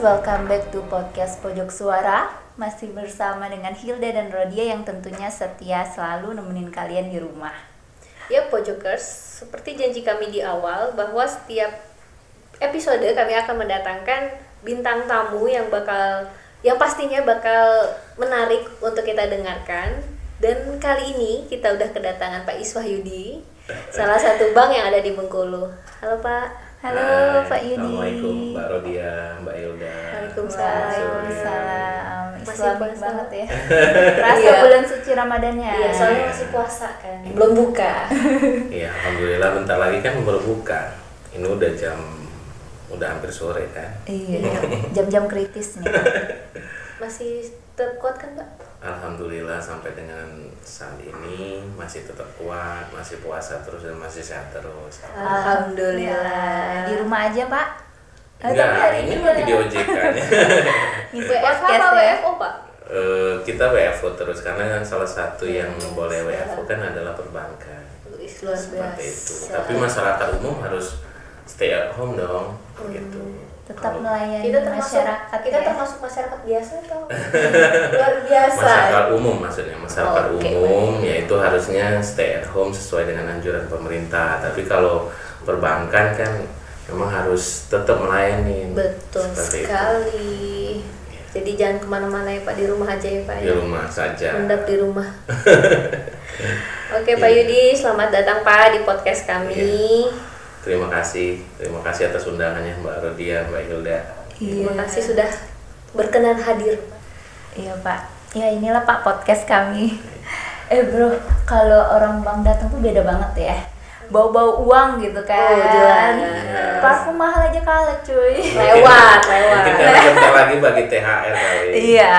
Welcome back to podcast Pojok Suara Masih bersama dengan Hilda dan Rodia yang tentunya setia selalu nemenin kalian di rumah Ya Pojokers, seperti janji kami di awal bahwa setiap episode kami akan mendatangkan bintang tamu yang bakal yang pastinya bakal menarik untuk kita dengarkan. Dan kali ini kita udah kedatangan Pak Iswahyudi, salah satu bank yang ada di Bengkulu. Halo Pak. Halo Hai, Pak Yudi Assalamualaikum Mbak Rodia, Mbak Hilda. Waalaikumsalam. Waalaikumsalam Masih Islami puasa. banget ya Rasa Iya. bulan suci Ramadannya Iya, soalnya masih puasa kan, belum buka. Iya, alhamdulillah bentar lagi kan berbuka. Ini udah jam udah hampir sore kan. Iya, jam-jam kritis nih Masih tetap kuat kan Pak? Alhamdulillah sampai dengan saat ini masih tetap kuat, masih puasa terus dan masih sehat terus. Alhamdulillah. Di rumah aja Pak Eh, tapi Enggak, hari ini lagi di OJK nya. WFH apa ya WFO Pak? Eh, kita WFO terus karena kan salah satu yang boleh WFO kan adalah perbankan. Seperti itu. Tapi masyarakat umum harus stay at home dong, gitu. Tetap melayani kita termasuk masyarakat kita ya. termasuk masyarakat biasa atau luar biasa. Masyarakat umum maksudnya masyarakat Oh, oke, umum yaitu harusnya stay at home sesuai dengan anjuran pemerintah. Tapi kalau perbankan kan memang harus tetap melayani. Betul Seperti itu. sekali. Jadi jangan ke mana-mana ya pak. Di rumah aja ya pak di ya rumah saja. Mendap di rumah. Oke pak Yudi selamat datang pak di podcast kami terima kasih terima kasih atas undangannya Mbak Rodia Mbak Hilda terima Iya. kasih sudah berkenan hadir Iya pak, ya inilah pak podcast kami. Eh bro, kalau orang bank datang tuh beda banget ya. Bau-bau uang gitu kan. Oh, jelas. Parfum mahal aja kalah cuy. lewat lewat mungkin karena bentar lagi bagi THR kali Iya.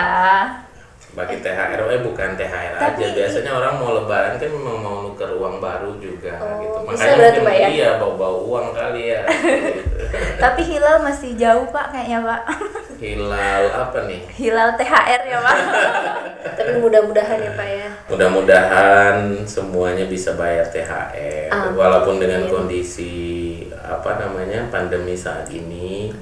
Bagi THR eh bukan THR aja Tapi- biasanya orang mau lebaran kan memang mau nuker uang baru juga Oh, gitu makanya mungkin Mbak, ya? iya bau-bau uang kali ya gitu. Tapi hilal masih jauh pak kayaknya pak. hilal apa nih Hilal THR ya pak. tapi mudah-mudahan ya pak ya Mudah-mudahan semuanya bisa bayar THR Amin. walaupun dengan kondisi apa namanya pandemi saat ini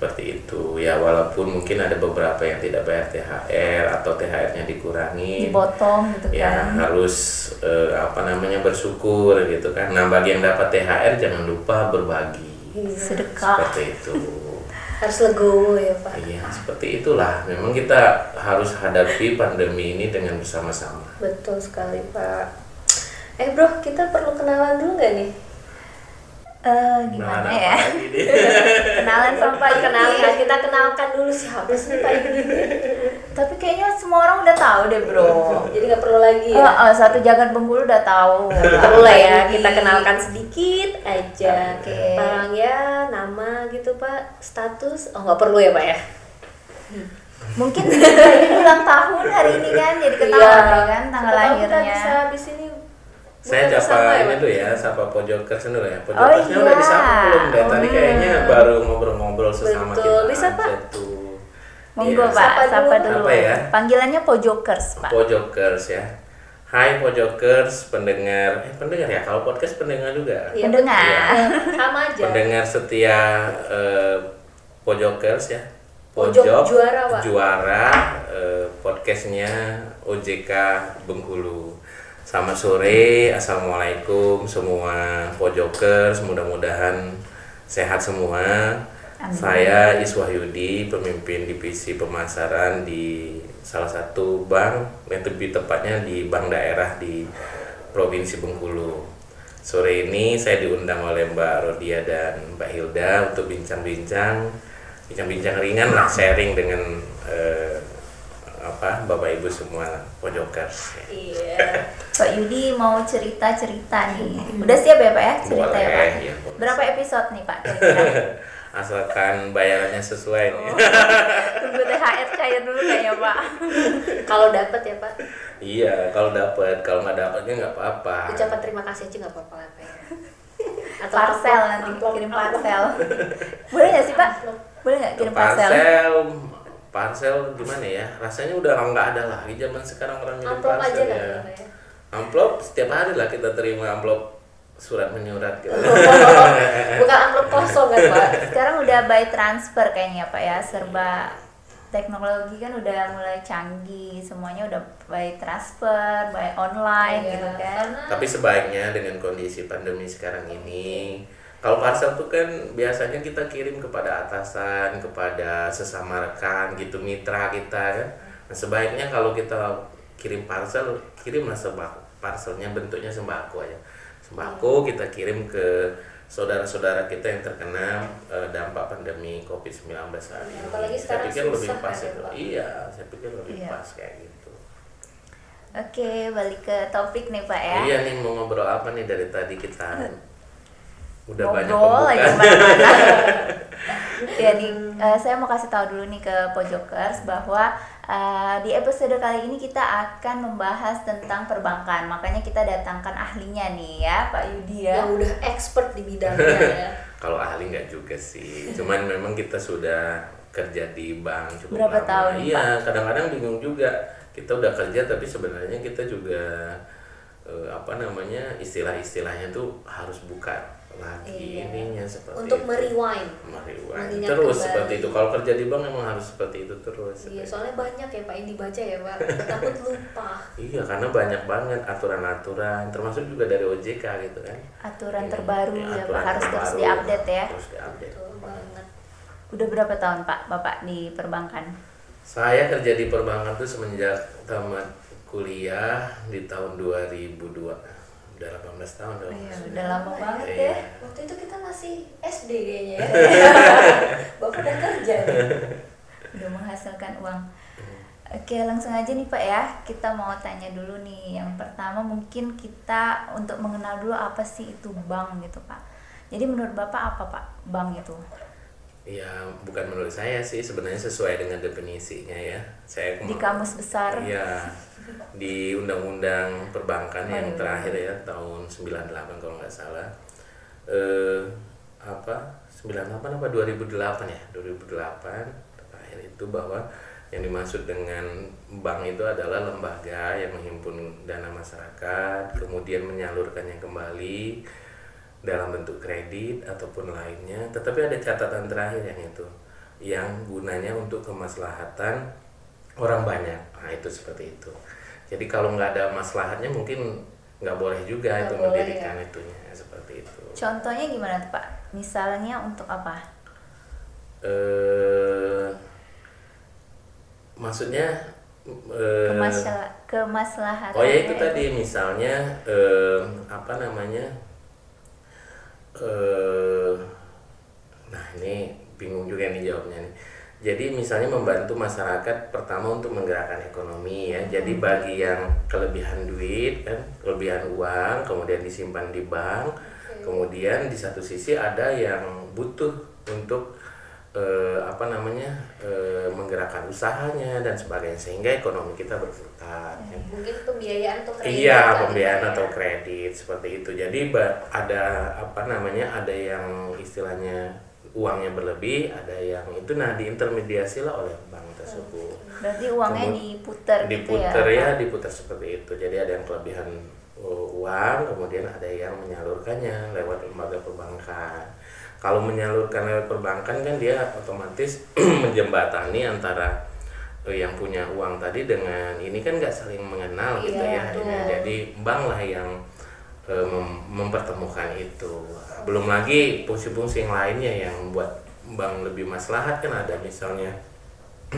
seperti itu ya walaupun mungkin ada beberapa yang tidak bayar THR atau THR-nya dikurangi Dipotong gitu ya kan. harus eh, apa namanya bersyukur gitu kan. Nah bagi yang dapat THR jangan lupa berbagi Sedekah. seperti itu. harus legowo ya pak Iya seperti itulah. Memang kita harus hadapi pandemi ini dengan bersama-sama. Betul sekali Pak. Eh bro, kita perlu kenalan dulu nggak nih? Eh gimana Nah, ya? Kenalan sama Pak Kenalkan, Yudi. kita kenalkan dulu siapa sih Pak Yudi? Tapi kayaknya semua orang udah tahu deh bro. Jadi nggak perlu lagi Oh, ya? oh, satu jagat Bengkulu udah tahu. Perlu lah ya, kita kenalkan sedikit aja. Oke. Orang ya, nama gitu Pak, status. Oh nggak perlu ya Pak ya? Mungkin ini ulang tahun hari ini kan, jadi ketahuan ya kan tanggal tahu Kita lahirnya. bisa habis ini Saya sapa ya, ini Pak? dulu ya, sapa pojokers dulu ya. Oh, Pojokersnya udah iya. disapa belum deh? Tadi Oh. kayaknya baru ngobrol-ngobrol sesama Betul. kita Bisa, Pak? aja tuh. Monggo Iya. Pak, Sapa dulu. dulu. Apa ya? Panggilannya Pojokers Pak. Pojokers ya. Hai Pojokers, pendengar, eh pendengar ya, kalau podcast pendengar juga. Iya, Pendengar. betul. Sama aja. Pendengar setia eh, Pojokers ya. Pojok juara, Pak. juara, eh, podcastnya OJK Bengkulu. Selamat sore, assalamualaikum semua Pojokers, mudah-mudahan sehat semua. Amin. Saya Iswahyudi, pemimpin divisi pemasaran di salah satu bank, lebih tepatnya di bank daerah di Provinsi Bengkulu. Sore ini saya diundang oleh Mbak Rodia dan Mbak Hilda untuk bincang-bincang, bincang-bincang ringan lah, sharing dengan eh, apa Bapak Ibu semua pojokers. Iya. Pak Yudi mau cerita-cerita nih. Udah siap ya Pak ya cerita ya Pak? Boleh, ya. Berapa episode nih Pak? Asalkan bayarannya sesuai nih. Tunggu THR cair dulu kayaknya Pak. Kalau dapat ya Pak, iya, kalau dapat, kalau nggak dapatnya nggak apa-apa. ucapan terima kasih aja nggak apa-apa lah Pak ya. Atau Parcel nanti amplop, kirim parcel. Boleh nggak sih Pak? Boleh nggak kirim parcel? parcel parcel gimana ya rasanya udah nggak ada lagi zaman sekarang orang ngirim aja parcel kan ya ya, Pak ya. Amplop setiap hari lah kita terima amplop surat menyurat gitu. bukan amplop kosong kan pak Sekarang udah by transfer kayaknya Pak ya, serba teknologi kan udah mulai canggih, semuanya udah by transfer, by online Iya, gitu kan. Tapi sebaiknya dengan kondisi pandemi sekarang ini, kalau parcel tuh kan biasanya kita kirim kepada atasan, kepada sesama rekan gitu, mitra kita kan. Nah, sebaiknya kalau kita kirim parcel, kirimlah sembako. Parcelnya bentuknya sembako aja. Sembako kita kirim ke saudara-saudara kita yang terkena eh, dampak pandemi COVID-19 saat Ya, ini. apalagi saya pikir lebih pas kan ya, itu. Pak? Iya, saya pikir lebih Iya. pas kayak gitu. Oke, balik ke topik nih Pak ya. Iya nih mau ngobrol apa nih dari tadi kita udah banyak ngobrol aja ke mana-mana. ya nih, eh, saya mau kasih tahu dulu nih ke Pojokers bahwa eh, di episode kali ini kita akan membahas tentang perbankan. Makanya kita datangkan ahlinya nih ya, Pak Yudi ya. yang udah expert di bidangnya ya Kalau ahli nggak juga sih, cuman memang kita sudah kerja di bank cukup Berapa lama. tahun, Iya, kadang-kadang bingung juga. Kita udah kerja tapi sebenarnya kita juga eh, apa namanya istilah-istilahnya tuh harus buka lagi Iya. ininya seperti untuk itu. merewind Merewind. terus kembali. seperti itu. Kalau kerja di bank memang harus seperti itu terus. iya soalnya banyak ya pak yang dibaca ya pak takut lupa Iya, karena banyak banget aturan-aturan, termasuk juga dari OJK gitu kan. Aturan Iya, terbaru ya Pak, harus terus terbaru, diupdate ya. Terus diupdate. betul banget Udah berapa tahun Pak Bapak di perbankan? Saya kerja di perbankan tuh semenjak tamat kuliah di tahun 2002. Udah 18 tahun dong. Iya, udah lama banget Iya. ya. waktu itu kita masih SD kayaknya ya bapak udah kerja nih Udah menghasilkan uang. Oke, langsung aja nih Pak ya. Kita mau tanya dulu nih. Yang pertama mungkin kita untuk mengenal dulu apa sih itu bank gitu Pak. Jadi menurut Bapak apa Pak bank itu? Ya, bukan menurut saya sih, sebenarnya sesuai dengan definisinya ya. Saya Di kamus besar. Iya. Di Undang-Undang Perbankan yang terakhir ya tahun 98 kalau nggak salah. Eh apa? 98 apa 2008 ya? 2008 terakhir itu bahwa yang dimaksud dengan bank itu adalah lembaga yang menghimpun dana masyarakat, kemudian menyalurkannya kembali dalam bentuk kredit ataupun lainnya. Tetapi ada catatan terakhir yang itu, yang gunanya untuk kemaslahatan orang banyak. Nah itu seperti itu. Jadi kalau nggak ada maslahatnya mungkin nggak boleh juga Nggak itu boleh, mendirikan ya. itunya seperti itu. Contohnya gimana tuh Pak? Misalnya untuk apa? Eh, maksudnya eh, Kemasla- kemaslahatan. Oh ya itu tadi misalnya eh, apa namanya eh nah ini bingung juga nih jawabnya nih. Jadi misalnya membantu masyarakat pertama untuk menggerakkan ekonomi ya. Jadi bagi yang kelebihan duit kan, kelebihan uang, kemudian disimpan di bank, kemudian di satu sisi ada yang butuh untuk eh, apa namanya eh, menggerakkan usahanya dan sebagainya sehingga ekonomi kita berputar. ya. mungkin pembiayaan atau kredit Iya, kali pembiayaan ya. atau kredit seperti itu. Jadi ada apa namanya? Ada yang istilahnya uangnya berlebih, ada yang itu nah diintermediasi lah oleh bank tersebut. Berarti uangnya Kemud- diputer, gitu ya? diputer ya, Pak? diputar seperti itu. Jadi ada yang kelebihan uh, uang, kemudian ada yang menyalurkannya lewat lembaga perbankan. Kalau menyalurkan lewat perbankan kan dia otomatis menjembatani antara uh, yang punya uang tadi dengan ini kan nggak saling mengenal gitu Iya, ya. Jadi bank lah yang mem- mempertemukan itu. Belum lagi fungsi-fungsi yang lainnya yang membuat bank lebih maslahat kan ada misalnya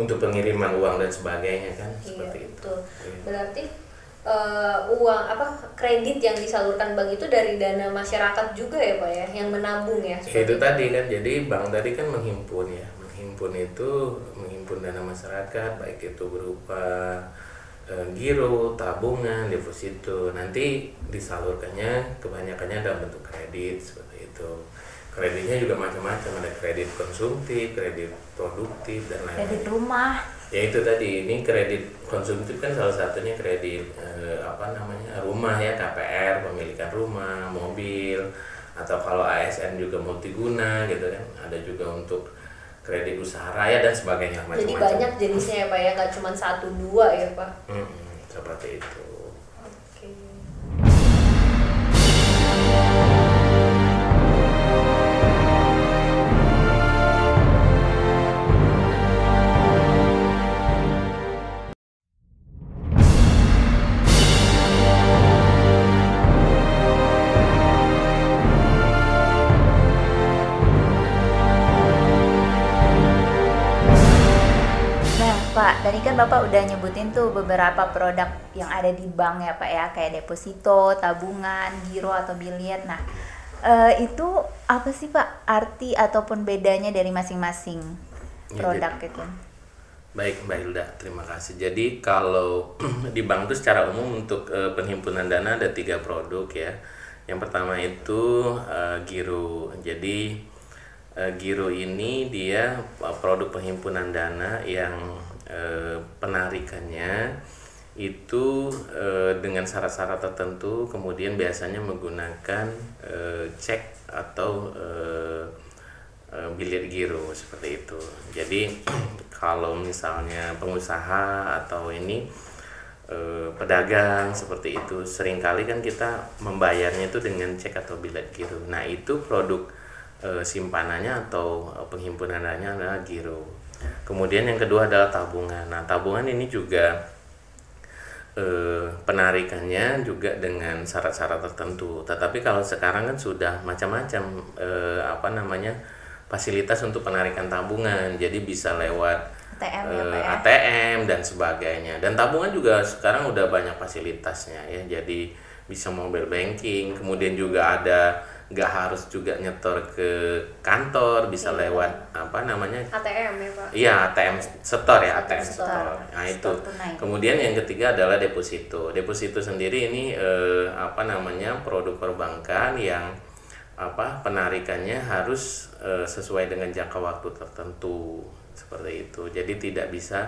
untuk pengiriman uang dan sebagainya kan Iya, seperti itu. betul. Iya. Berarti eh, uang apa kredit yang disalurkan bank itu dari dana masyarakat juga ya pak ya, yang menabung ya. Ya, itu tadi kan jadi bank tadi kan menghimpun ya menghimpun itu menghimpun dana masyarakat baik itu berupa giro tabungan deposito. Nanti disalurkannya kebanyakannya dalam bentuk kredit seperti itu. Kreditnya juga macam-macam. Ada kredit konsumtif kredit produktif dan lain-lain. Kredit rumah. ya itu tadi. Ini kredit konsumtif kan salah satunya kredit eh, apa namanya rumah ya KPR pemilikan rumah mobil atau kalau ASN juga multiguna gitu kan. Ada juga untuk kredit usaha raya dan sebagainya Jadi macam-macam banyak jenisnya ya pak ya, nggak cuma satu dua ya pak. Mm-mm, seperti itu Oke. Nah, kan Bapak udah nyebutin tuh beberapa produk yang ada di bank ya, Pak ya, kayak deposito, tabungan, giro atau biliet. Nah, eh, itu apa sih, Pak, arti ataupun bedanya dari masing-masing Ya, produk jadi- itu? Baik Mbak Hilda, terima kasih. Jadi kalau di bank itu secara umum untuk eh, penghimpunan dana ada tiga produk ya. Yang pertama itu eh, giro. Jadi giro ini dia produk penghimpunan dana yang eh, penarikannya itu eh, dengan syarat-syarat tertentu, kemudian biasanya menggunakan eh, cek atau eh, eh, bilet giro seperti itu. Jadi kalau misalnya pengusaha atau ini eh, pedagang seperti itu sering kali kan kita membayarnya itu dengan cek atau bilet giro. Nah, itu produk eh, simpanannya atau penghimpunannya adalah giro. Kemudian yang kedua adalah tabungan. Nah, tabungan ini juga eh, penarikannya juga dengan syarat-syarat tertentu. Tetapi kalau sekarang kan sudah macam-macam eh, apa namanya fasilitas untuk penarikan tabungan. Jadi bisa lewat ATM ya, eh, Pak ya? ATM dan sebagainya. Dan tabungan juga sekarang udah banyak fasilitasnya ya. Jadi bisa mobile banking, kemudian juga ada nggak harus juga nyetor ke kantor, bisa Iya. lewat apa namanya ATM ya Pak Iya ATM setor ya ATM Setor. setor. Nah itu. Setor. Kemudian yang ketiga adalah deposito. Deposito sendiri ini eh, apa namanya produk perbankan yang apa penarikannya harus eh, sesuai dengan jangka waktu tertentu seperti itu. Jadi tidak bisa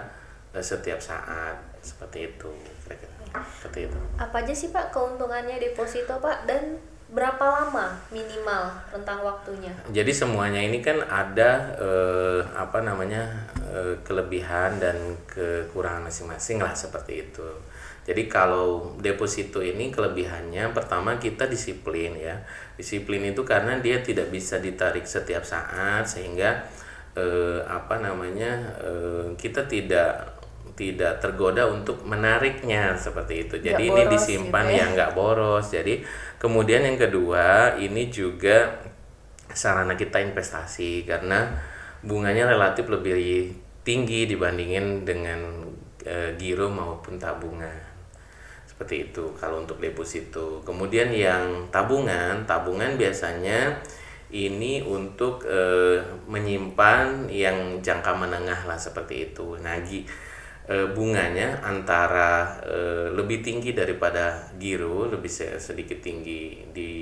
eh, setiap saat seperti itu. Kira-kira. Seperti itu. apa aja sih Pak keuntungannya deposito Pak dan berapa lama minimal rentang waktunya Jadi semuanya ini kan ada eh, apa namanya eh, kelebihan dan kekurangan masing-masing lah seperti itu. Jadi kalau deposito ini kelebihannya pertama kita disiplin ya. Disiplin itu karena dia tidak bisa ditarik setiap saat sehingga eh, apa namanya eh, kita tidak tidak tergoda untuk menariknya seperti itu. Jadi ini boros disimpan gitu ya. ya nggak boros. Jadi kemudian yang kedua ini juga sarana kita investasi karena bunganya relatif lebih tinggi dibandingin dengan eh, giro maupun tabungan seperti itu kalau untuk deposito kemudian yang tabungan tabungan biasanya ini untuk eh, menyimpan yang jangka menengah lah seperti itu nah eh, bunganya antara eh, lebih tinggi daripada giro lebih se- sedikit tinggi di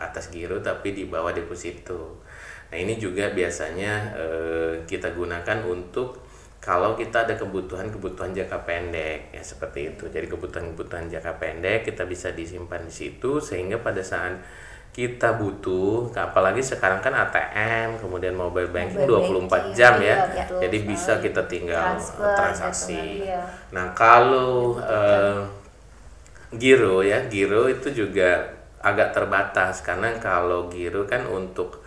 atas giro tapi di bawah deposito nah ini juga biasanya eh, kita gunakan untuk kalau kita ada kebutuhan-kebutuhan jangka pendek ya seperti itu. Jadi kebutuhan-kebutuhan jangka pendek kita bisa disimpan di situ sehingga pada saat kita butuh apalagi sekarang kan ATM kemudian mobile banking Mobile 24 banking, jam iya, ya. betul Jadi bisa kita tinggal Transfer transaksi. gitu Iya. Nah, kalau eh, giro ya, giro itu juga agak terbatas karena kalau giro kan untuk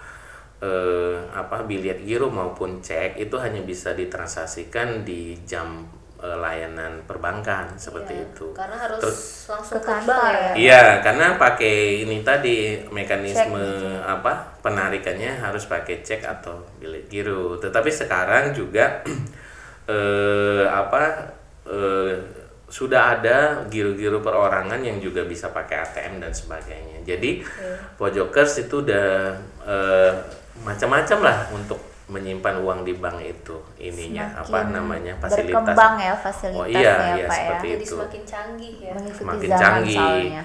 eh, apa bilet giro maupun cek itu hanya bisa ditransaksikan di jam eh, layanan perbankan seperti Iya, itu. karena harus Terus langsung ke kantor ya. ya Iya, karena pakai ini tadi mekanisme Cek apa penarikannya harus pakai cek atau bilet giro. Tetapi sekarang juga eh, apa eh, sudah ada giro-giro perorangan yang juga bisa pakai ATM dan sebagainya. Jadi pojokers itu udah eh, macam-macam lah untuk menyimpan uang di bank itu ininya apa Semakin namanya fasilitas. berkembang ya fasilitasnya Oh iya, ya, iya Pak seperti ya. jadi itu semakin canggih ya Mengikuti semakin zaman canggih. soalnya.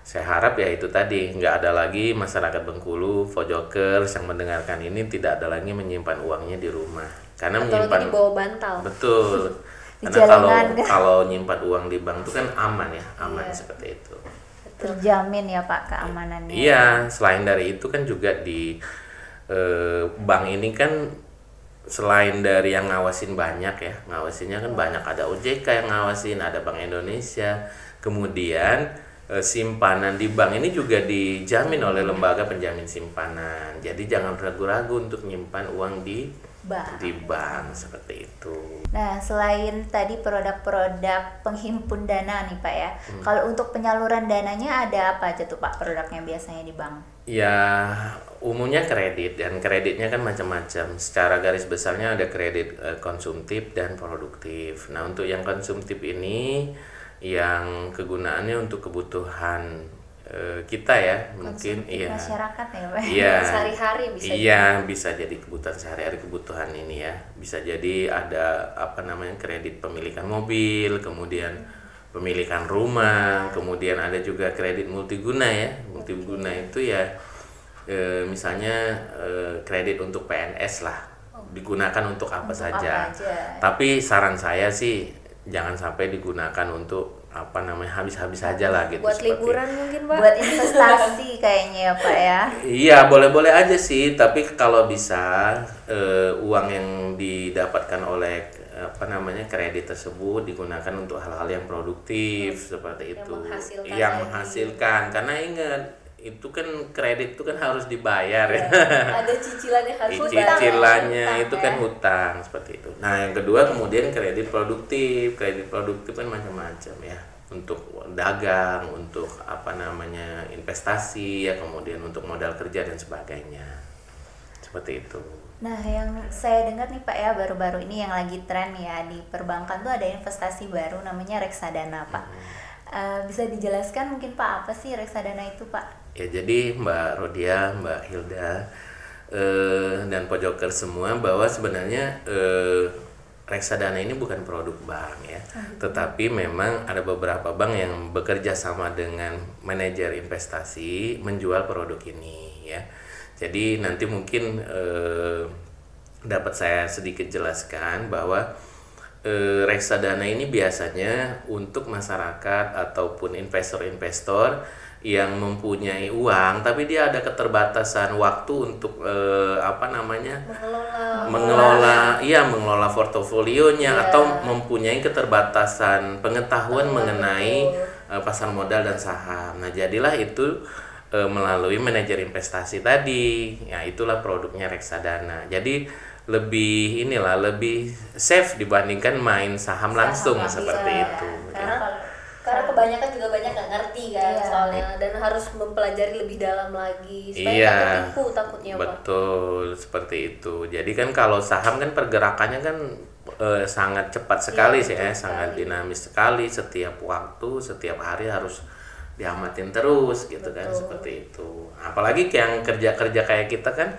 Saya harap ya itu tadi nggak ada lagi masyarakat Bengkulu, Vojokers yang mendengarkan ini tidak ada lagi menyimpan uangnya di rumah karena atau menyimpan lagi di bawah bantal betul karena kalau kan? kalau nyimpan uang di bank itu kan aman ya aman Iya. seperti itu. Terjamin ya Pak keamanannya. Iya, selain dari itu kan juga di eh, bank ini kan selain dari yang ngawasin banyak ya, ngawasinnya kan banyak ada OJK yang ngawasin, ada Bank Indonesia. Kemudian eh, simpanan di bank ini juga dijamin oleh lembaga penjamin simpanan. Jadi jangan ragu-ragu untuk menyimpan uang di Bank. di bank seperti itu. Nah, selain tadi produk-produk penghimpun dana nih Pak ya, kalau untuk penyaluran dananya ada apa aja tuh Pak produknya biasanya di bank? Ya, umumnya kredit dan kreditnya kan macam-macam. Secara garis besarnya ada kredit eh, konsumtif dan produktif. Nah, untuk yang konsumtif ini yang kegunaannya untuk kebutuhan kita ya, mungkin Konsumtif iya. masyarakat ya Pak? Iya. Sehari-hari bisa Iya, bisa jadi kebutuhan sehari-hari kebutuhan ini ya. Bisa jadi ada apa namanya kredit pemilikan mobil, kemudian pemilikan rumah, kemudian ada juga kredit multiguna ya. Multiguna itu ya eh, misalnya eh, kredit untuk PNS lah. Digunakan untuk apa Untuk saja. apa aja. Tapi saran saya sih jangan sampai digunakan untuk apa namanya habis-habis aja lah gitu. buat seperti- liburan mungkin pak Buat investasi kayaknya ya Pak ya. Iya, boleh-boleh aja sih, tapi kalau bisa eh, uang yang didapatkan oleh eh, apa namanya kredit tersebut digunakan untuk hal-hal yang produktif seperti Yang itu, menghasilkan yang menghasilkan. Karena ingat itu kan kredit itu kan harus dibayar ya. ada cicilan yang harus. Cicilannya Hutang, itu ya. kan hutang seperti itu. Nah, yang kedua kemudian kredit produktif. Kredit produktif kan macam-macam ya. Untuk dagang, untuk apa namanya investasi ya, kemudian untuk modal kerja dan sebagainya. Seperti itu. Nah, yang saya dengar nih Pak ya baru-baru ini yang lagi tren ya di perbankan tuh ada investasi baru namanya reksadana Pak. Eh, bisa dijelaskan mungkin Pak apa sih reksadana itu Pak? Ya jadi Mbak Rodia, Mbak Hilda eh, dan Pojoker semua bahwa sebenarnya eh, reksadana ini bukan produk bank ya, tetapi memang ada beberapa bank yang bekerja sama dengan manajer investasi menjual produk ini ya. Jadi nanti mungkin eh, dapat saya sedikit jelaskan bahwa eh, reksadana ini biasanya untuk masyarakat ataupun investor-investor yang mempunyai uang tapi dia ada keterbatasan waktu untuk eh, apa namanya mengelola mengelola iya mengelola portofolionya atau mempunyai keterbatasan pengetahuan mengenai eh, pasar modal dan saham. Nah, jadilah itu eh, melalui manajer investasi tadi. Ya, itulah produknya reksadana. Jadi lebih inilah lebih safe dibandingkan main saham langsung langsung, seperti iya. itu. karena ya. Karena kebanyakan juga banyak nggak ngerti kan Iya. soalnya dan harus mempelajari lebih dalam lagi supaya Iya. nggak ketipu takutnya pak Betul, seperti itu. Jadi kan kalau saham kan pergerakannya kan eh, sangat cepat sekali Iya, sih ya, sangat sekali. dinamis sekali. Setiap waktu, setiap hari harus diamatin terus gitu kan, Betul. seperti itu. Apalagi yang kerja-kerja kayak kita kan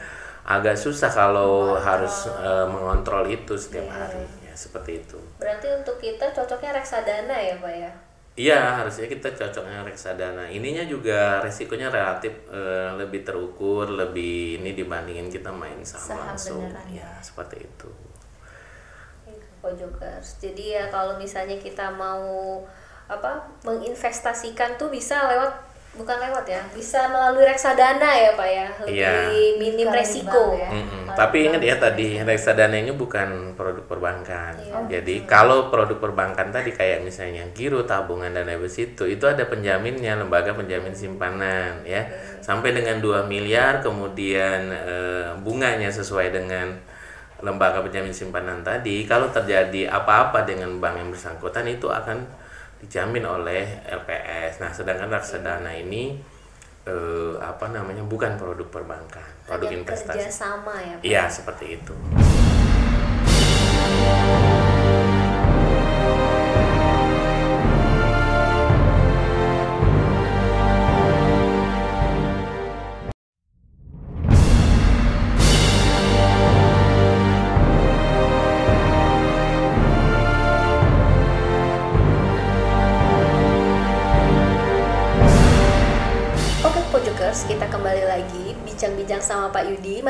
agak susah kalau harus eh, mengontrol itu setiap Iya. hari. Ya, seperti itu. berarti untuk kita cocoknya reksadana ya pak ya Iya, harusnya kita cocoknya reksadana. Ininya juga resikonya relatif eh, lebih terukur, lebih ini dibandingin kita main saham, Saham langsung. beneran. Ya, seperti itu. Pojokers. Jadi ya kalau misalnya kita mau apa menginvestasikan tuh bisa lewat bukan lewat ya, bisa melalui reksadana ya pak ya, lebih Iya. minim di resiko. ya. Mm-mm. Kalau Tapi ingat ya tadi reksadana ini bukan produk perbankan. Iya. Oh, Jadi gitu. kalau produk perbankan tadi kayak misalnya giro, tabungan dan deposito itu ada penjaminnya lembaga penjamin simpanan ya. Sampai dengan 2 miliar kemudian eh, bunganya sesuai dengan lembaga penjamin simpanan tadi. Kalau terjadi apa-apa dengan bank yang bersangkutan itu akan dijamin oleh LPS. Nah, sedangkan reksadana ini eh, apa namanya bukan produk perbankan, produk Hanya investasi. kerjasama ya pak. Iya, seperti itu.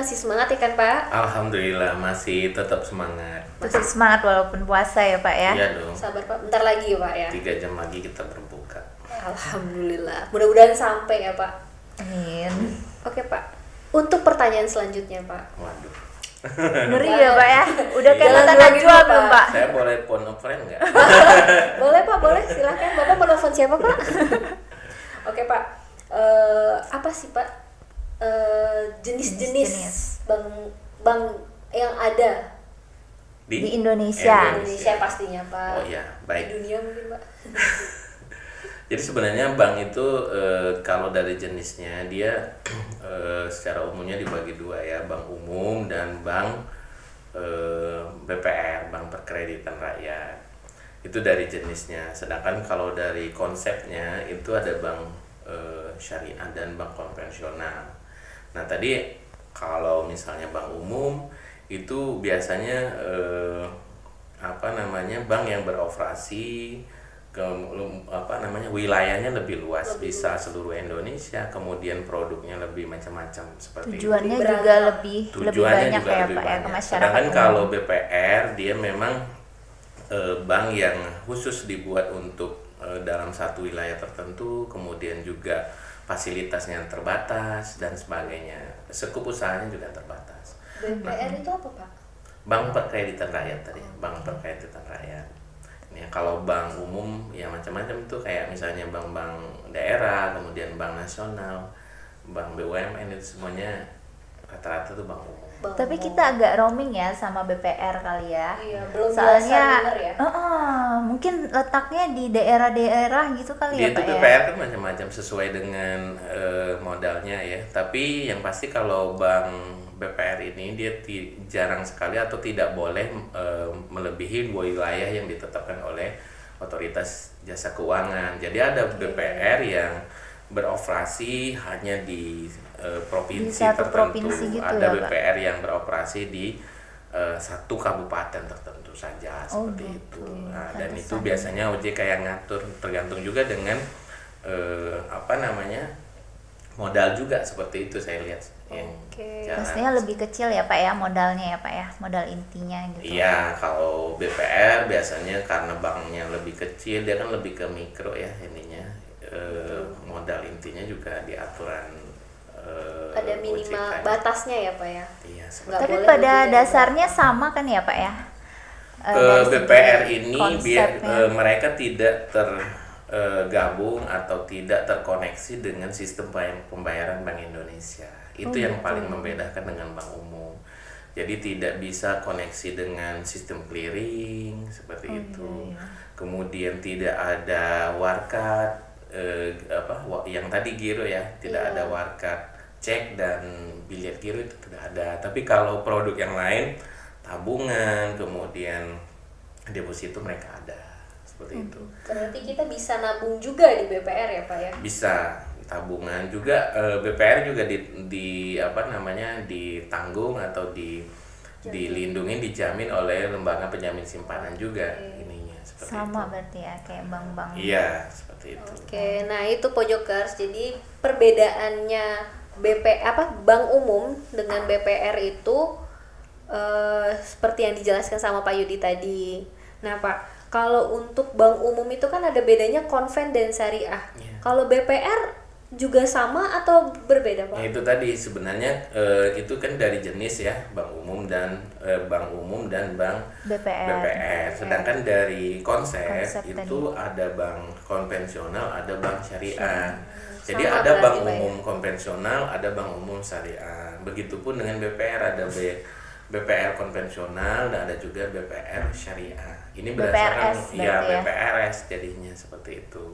Masih semangat ya kan Pak? Alhamdulillah masih tetap semangat. Masih semangat walaupun puasa ya Pak ya. Iya dong. Sabar Pak, bentar lagi ya Pak ya. Tiga jam lagi kita berbuka. Alhamdulillah. Mudah-mudahan sampai ya Pak. Amin. Oke Pak. Untuk pertanyaan selanjutnya Pak. Waduh. Ngeri ya Pak ya. Udah kayak grogi Najwa dulu, belum Pak. Pak? Saya boleh phone a friend nggak? boleh Pak, boleh. Silahkan. Bapak mau telepon siapa Pak? Oke Pak, Eh, apa sih Pak jenis-jenis Jenis-jenis. bank bank yang ada Di Indonesia. di Indonesia pastinya Pak. Oh iya, Di baik. dunia mungkin Pak. Jadi sebenarnya bank itu eh, kalau dari jenisnya dia eh, secara umumnya dibagi dua ya, bank umum dan bank eh, BPR, bank perkreditan rakyat. Itu dari jenisnya. Sedangkan kalau dari konsepnya itu ada bank eh, syariah dan bank konvensional. Nah, tadi kalau misalnya bank umum itu biasanya eh, apa namanya bank yang beroperasi ke apa namanya wilayahnya lebih luas bisa seluruh Indonesia kemudian produknya lebih macam-macam seperti itu Tujuannya Lebih juga lebih lebih tujuannya banyak juga ya lebih Pak ya ke banyak. masyarakat. Sedangkan umum. kalau BPR dia memang eh, bank yang khusus dibuat untuk eh, dalam satu wilayah tertentu, kemudian juga fasilitasnya terbatas dan sebagainya. Sekup usahanya juga terbatas. BPR itu apa Pak? Bank perkreditan rakyat tadi, bank perkreditan rakyat. Ini kalau bank umum ya macam-macam tuh kayak misalnya bank-bank daerah, kemudian bank nasional, bank BUMN itu semuanya rata-rata tuh bank umum. Bank Tapi kita agak roaming ya sama BPR kali ya. Iya, belum Soalnya biasa ya. eh-eh, mungkin letaknya di daerah-daerah gitu kali Dia ya itu Pak ya. BPR kan macam-macam sesuai dengan eh, modalnya ya. Tapi yang pasti kalau bank BPR ini dia ti- jarang sekali atau tidak boleh eh, melebihi dua wilayah yang ditetapkan oleh otoritas jasa keuangan. Jadi ada BPR yang beroperasi hanya di eh, provinsi Di satu tertentu. provinsi gitu ada ya, Pak? BPR yang beroperasi di eh, satu kabupaten tertentu saja Oh, seperti gitu. itu. Nah, dan itu biasanya OJK yang ngatur tergantung juga dengan eh, apa namanya modal juga seperti itu saya lihat Oke. cara- Pastinya lebih kecil ya Pak ya modalnya ya Pak ya, modal intinya gitu. Iya, kalau BPR biasanya karena banknya lebih kecil, dia kan lebih ke mikro ya ininya. Eh, modal intinya juga di aturan eh, Ada minimal OJK. batasnya ya Pak ya. Iya, Tapi pada dasarnya sama kan ya Pak ya? Eh, Eh, segi BPR ini biar eh, mereka tidak tergabung atau tidak terkoneksi dengan sistem pembayaran Bank Indonesia. Itu Oh, yang gitu. paling membedakan dengan bank umum. Jadi tidak bisa koneksi dengan sistem clearing seperti Oh, itu. iya, iya. Kemudian tidak ada warkat eh, apa yang tadi giro ya, tidak Iya. ada warkat cek dan biliar giro itu tidak ada. Tapi kalau produk yang lain tabungan, kemudian deposito mereka ada seperti Hmm. itu. Berarti kita bisa nabung juga di BPR ya Pak ya. Bisa tabungan juga eh, BPR juga di, di apa namanya ditanggung atau di dilindungi dijamin oleh lembaga penjamin simpanan juga ininya seperti sama itu. berarti ya kayak bank-bank. Iya, seperti itu. Oke, nah itu pojokers. Jadi perbedaannya BP apa bank umum dengan BPR itu eh, seperti yang dijelaskan sama Pak Yudi tadi. Nah Pak, kalau untuk bank umum itu kan ada bedanya konven dan syariah. Iya. Kalau BPR juga sama atau berbeda Pak? Ya itu tadi sebenarnya eh, itu kan dari jenis ya bank umum dan eh, bank umum dan bank BPR. BPR. Sedangkan dari konsep, Konsep itu ada bank konvensional, ada bank syariah. Jadi Sama ada bank ya? umum konvensional, ada bank umum syariah. Begitupun dengan BPR ada B, BPR konvensional dan ada juga BPR syariah. Ini berdasarkan BPRS ya berarti ya? BPRS jadinya seperti itu.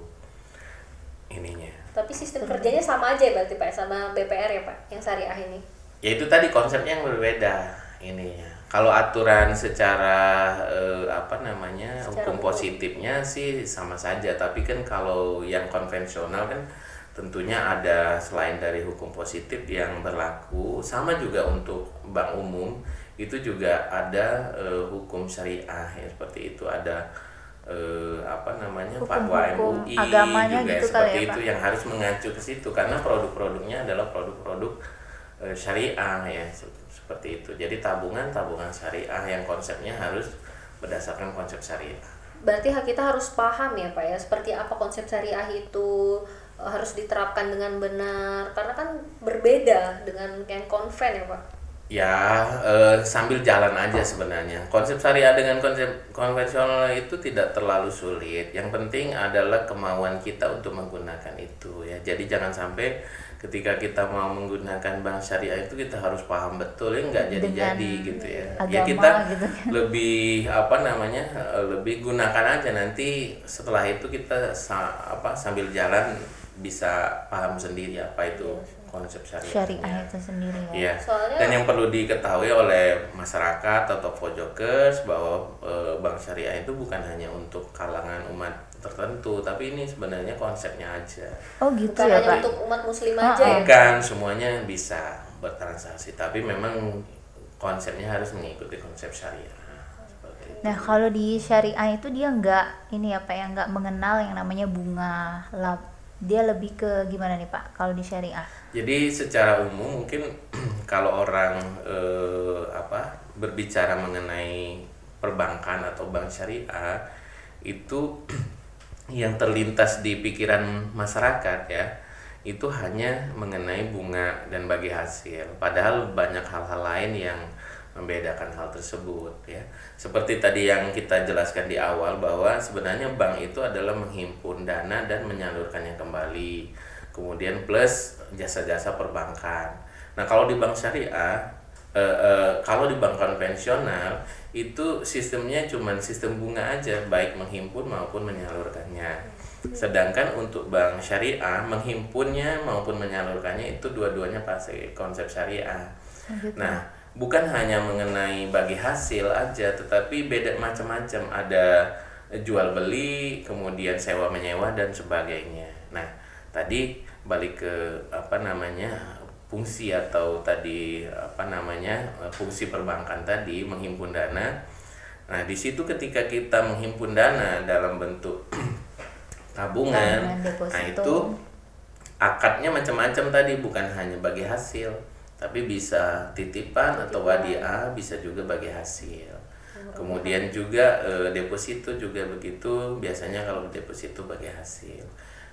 Ininya. Tapi sistem kerjanya sama aja ya berarti Pak sama BPR ya Pak yang syariah ini. ya itu tadi konsepnya yang berbeda ininya kalau aturan secara eh, apa namanya Secara hukum umum. positifnya sih sama saja tapi kan kalau yang konvensional kan tentunya ada selain dari hukum positif yang berlaku sama juga untuk bank umum itu juga ada eh, hukum syariah ya seperti itu ada eh, apa namanya fatwa MUI agamanya juga gitu kali seperti ya, itu Pak? yang harus mengacu ke situ karena produk-produknya adalah produk-produk eh, syariah ya se- seperti itu. Jadi tabungan tabungan syariah yang konsepnya harus berdasarkan konsep syariah. Berarti kita harus paham ya Pak ya seperti apa konsep syariah itu eh, harus diterapkan dengan benar karena kan berbeda dengan yang konven ya Pak. Ya eh, sambil jalan aja sebenarnya. Konsep syariah dengan konsep konvensional itu tidak terlalu sulit. Yang penting adalah kemauan kita untuk menggunakan itu ya. Jadi jangan sampai ketika kita mau menggunakan bank syariah itu kita harus paham betul ya nggak jadi jadi gitu ya. Ya agama kita gitu kan. lebih apa namanya eh, lebih gunakan aja. Nanti setelah itu kita sa- apa sambil jalan bisa paham sendiri apa itu konsep syariah syariah itu sendiri ya Iya. Soalnya- Dan yang perlu diketahui oleh masyarakat atau pojokers bahwa e, bank syariah itu bukan hanya untuk kalangan umat tertentu, tapi ini sebenarnya konsepnya aja. oh gitu bukan ya hanya pak untuk umat muslim Ah, aja ya Bukan semuanya bisa bertransaksi, tapi memang konsepnya harus mengikuti konsep syariah. Seperti itu. Nah kalau di syariah itu dia nggak ini apa ya nggak mengenal yang namanya bunga lab. Dia lebih ke gimana nih pak kalau di syariah? Jadi secara umum mungkin kalau orang eh, apa berbicara mengenai perbankan atau bank syariah itu yang terlintas di pikiran masyarakat ya itu hanya mengenai bunga dan bagi hasil. Padahal banyak hal-hal lain yang membedakan hal tersebut ya. Seperti tadi yang kita jelaskan di awal bahwa sebenarnya bank itu adalah menghimpun dana dan menyalurkannya kembali. Kemudian plus jasa-jasa perbankan. Nah, kalau di bank syariah eh, eh, kalau di bank konvensional itu sistemnya cuma sistem bunga aja baik menghimpun maupun menyalurkannya. Sedangkan untuk bank syariah menghimpunnya maupun menyalurkannya itu dua-duanya pasti konsep syariah. Nah, bukan hanya mengenai bagi hasil aja, tetapi beda macam-macam. Ada jual beli, kemudian sewa menyewa dan sebagainya. Nah, tadi balik ke apa namanya fungsi atau tadi apa namanya fungsi perbankan tadi menghimpun dana. Nah, di situ ketika kita menghimpun dana dalam bentuk tabungan, nah itu akadnya macam-macam tadi bukan hanya bagi hasil tapi bisa titipan atau wadiah bisa juga bagi hasil. Kemudian juga eh, deposito juga begitu. Biasanya kalau deposito bagi hasil.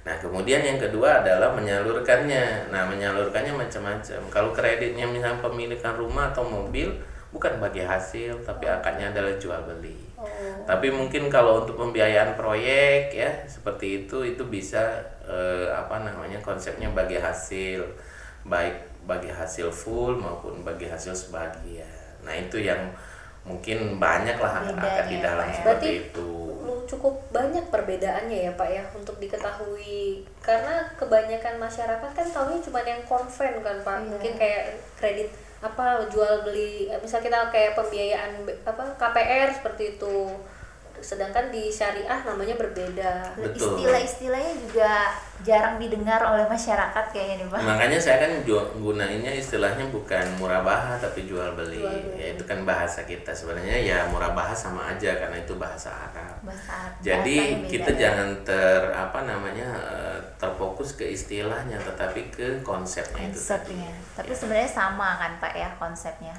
Nah kemudian yang kedua adalah menyalurkannya. Nah menyalurkannya macam-macam. Kalau kreditnya misalnya pemilikan rumah atau mobil bukan bagi hasil tapi akadnya adalah jual beli. Tapi mungkin kalau untuk pembiayaan proyek ya seperti itu itu bisa eh, apa namanya konsepnya bagi hasil baik bagi hasil full maupun bagi hasil sebagian. Nah itu yang mungkin banyak lah akan di dalam ya. seperti Berarti- itu. Lu cukup banyak perbedaannya ya Pak ya untuk diketahui karena kebanyakan masyarakat kan tahunya cuma yang konven kan Pak Iya. mungkin kayak kredit apa jual beli misal kita kayak pembiayaan apa KPR seperti itu sedangkan di syariah namanya berbeda Betul. Istilah-istilahnya juga jarang didengar oleh masyarakat kayaknya nih pak. Makanya saya kan gunainnya istilahnya bukan murabahah tapi jual beli. Jual beli. Ya itu kan bahasa kita sebenarnya ya murabahah sama aja karena itu bahasa Arab. Bahasa Arab. Jadi beda kita ya. jangan ter apa namanya eh, terfokus ke istilahnya tetapi ke konsepnya itu tadi. konsepnya. Tapi Ya. sebenarnya sama kan pak ya konsepnya.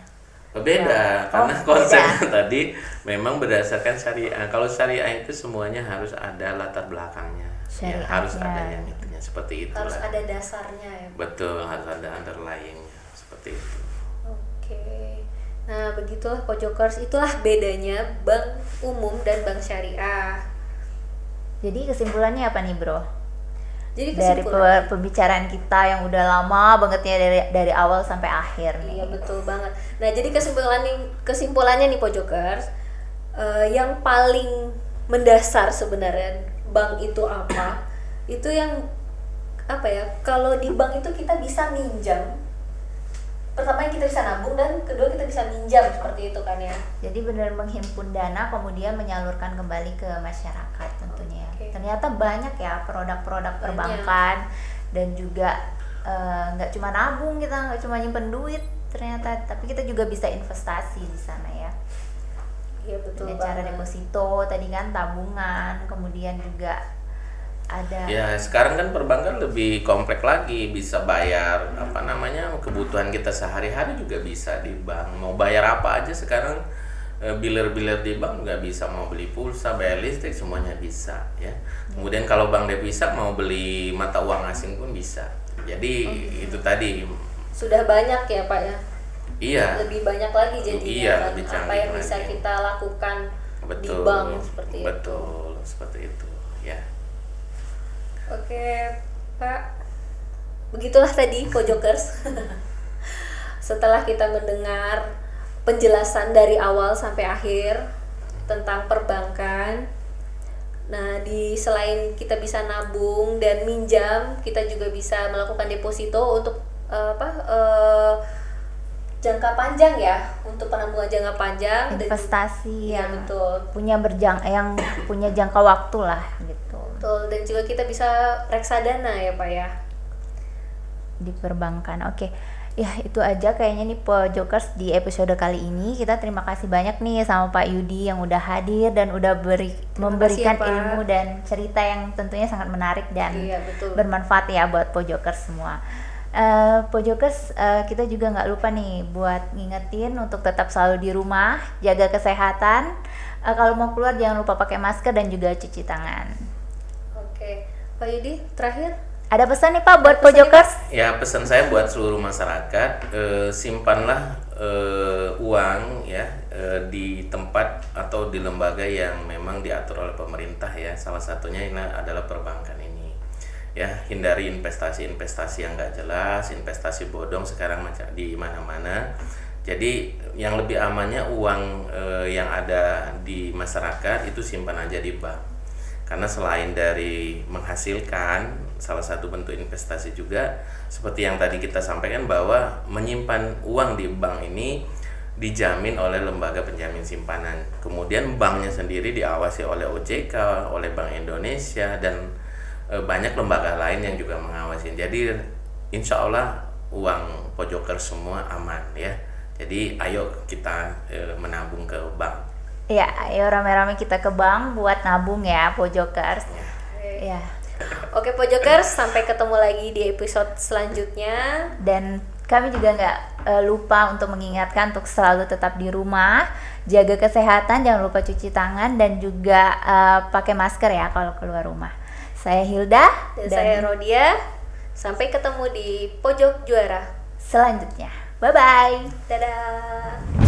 Beda Ya. karena Oh, konsepnya tadi memang berdasarkan syariah. Kalau syariah itu semuanya harus ada latar belakangnya. Ya, harus ada yang itunya seperti itulah. harus ada dasarnya ya Betul, harus ada underlyingnya seperti itu. Oke. Nah, begitulah Pojokers, itulah bedanya bank umum dan bank syariah. Jadi kesimpulannya apa nih bro? Jadi Dari pe- pembicaraan kita yang udah lama banget ya dari dari awal sampai akhir nih. Iya, betul banget. Nah, jadi kesimpulan kesimpulannya nih Pojokers, eh, yang paling mendasar sebenarnya bank itu apa? Itu yang apa ya? Kalau di bank itu kita bisa minjam. Pertama kita bisa nabung dan kedua kita bisa minjam seperti itu kan ya. Jadi benar menghimpun dana kemudian menyalurkan kembali ke masyarakat tentunya. Oke. Ternyata banyak ya produk-produk perbankan dan juga eh, nggak cuma nabung kita nggak cuma nyimpen duit ternyata tapi kita juga bisa investasi di sana ya Iya, betul dengan cara deposito tadi kan tabungan kemudian juga ada. Ya sekarang kan perbankan lebih kompleks lagi. Bisa bayar apa namanya kebutuhan kita sehari-hari juga bisa di bank. Mau bayar apa aja sekarang eh, bilir-bilir di bank nggak bisa. Mau beli pulsa bayar listrik semuanya bisa ya. Kemudian kalau bank devisa mau beli mata uang asing pun bisa. Jadi itu tadi. Sudah banyak ya, Pak ya. Iya. lebih banyak lagi jadinya Iya, kan, lebih apa yang bisa lagi. kita lakukan di betul. bank seperti itu. betul seperti itu Oke, Pak. Begitulah tadi Pojokers. Setelah kita mendengar penjelasan dari awal sampai akhir tentang perbankan. Nah, di selain kita bisa nabung dan minjam, kita juga bisa melakukan deposito untuk eh, apa? eh, jangka panjang ya, untuk penampungan jangka panjang dan investasi Iya, yang betul. punya berjang yang punya jangka waktu lah gitu Betul, dan juga kita bisa reksadana ya, Pak ya. di perbankan. Oke. Ya, itu aja kayaknya nih Pojokers di episode kali ini. Kita terima kasih banyak nih sama Pak Yudi yang udah hadir dan udah beri Terima memberikan kasih ya, ilmu dan cerita yang tentunya sangat menarik dan Iya, betul. bermanfaat ya buat Pojokers semua. Eh, Pojokers eh, kita juga nggak lupa nih buat ngingetin untuk tetap selalu di rumah, jaga kesehatan. Eh, kalau mau keluar jangan lupa pakai masker dan juga cuci tangan. Pak Yudi, terakhir? Ada pesan nih Pak buat Pojokers? ya pesan saya buat seluruh masyarakat eh, simpanlah eh, uang ya eh, di tempat atau di lembaga yang memang diatur oleh pemerintah ya. Salah satunya ini adalah perbankan ini. Ya hindari investasi-investasi yang nggak jelas investasi bodong sekarang macam di mana-mana. Jadi yang lebih amannya uang eh, yang ada di masyarakat itu simpan aja di bank karena selain dari menghasilkan salah satu bentuk investasi juga seperti yang tadi kita sampaikan bahwa menyimpan uang di bank ini dijamin oleh lembaga penjamin simpanan. Kemudian banknya sendiri diawasi oleh OJK oleh Bank Indonesia dan e, banyak lembaga lain yang juga mengawasi. Jadi insya Allah uang pojoker semua aman ya. Jadi ayo kita e, menabung ke bank Ya, ayo rame-rame kita ke bank buat nabung ya, Pojokers. Oke. Ya. Oke Pojokers, sampai ketemu lagi di episode selanjutnya. Dan kami juga nggak eh, lupa untuk mengingatkan untuk selalu tetap di rumah, jaga kesehatan, jangan lupa cuci tangan dan juga eh, pakai masker ya kalau keluar rumah. Saya Hilda Dan, saya Rodia. Sampai ketemu di pojok juara. selanjutnya. Bye bye. Dadah.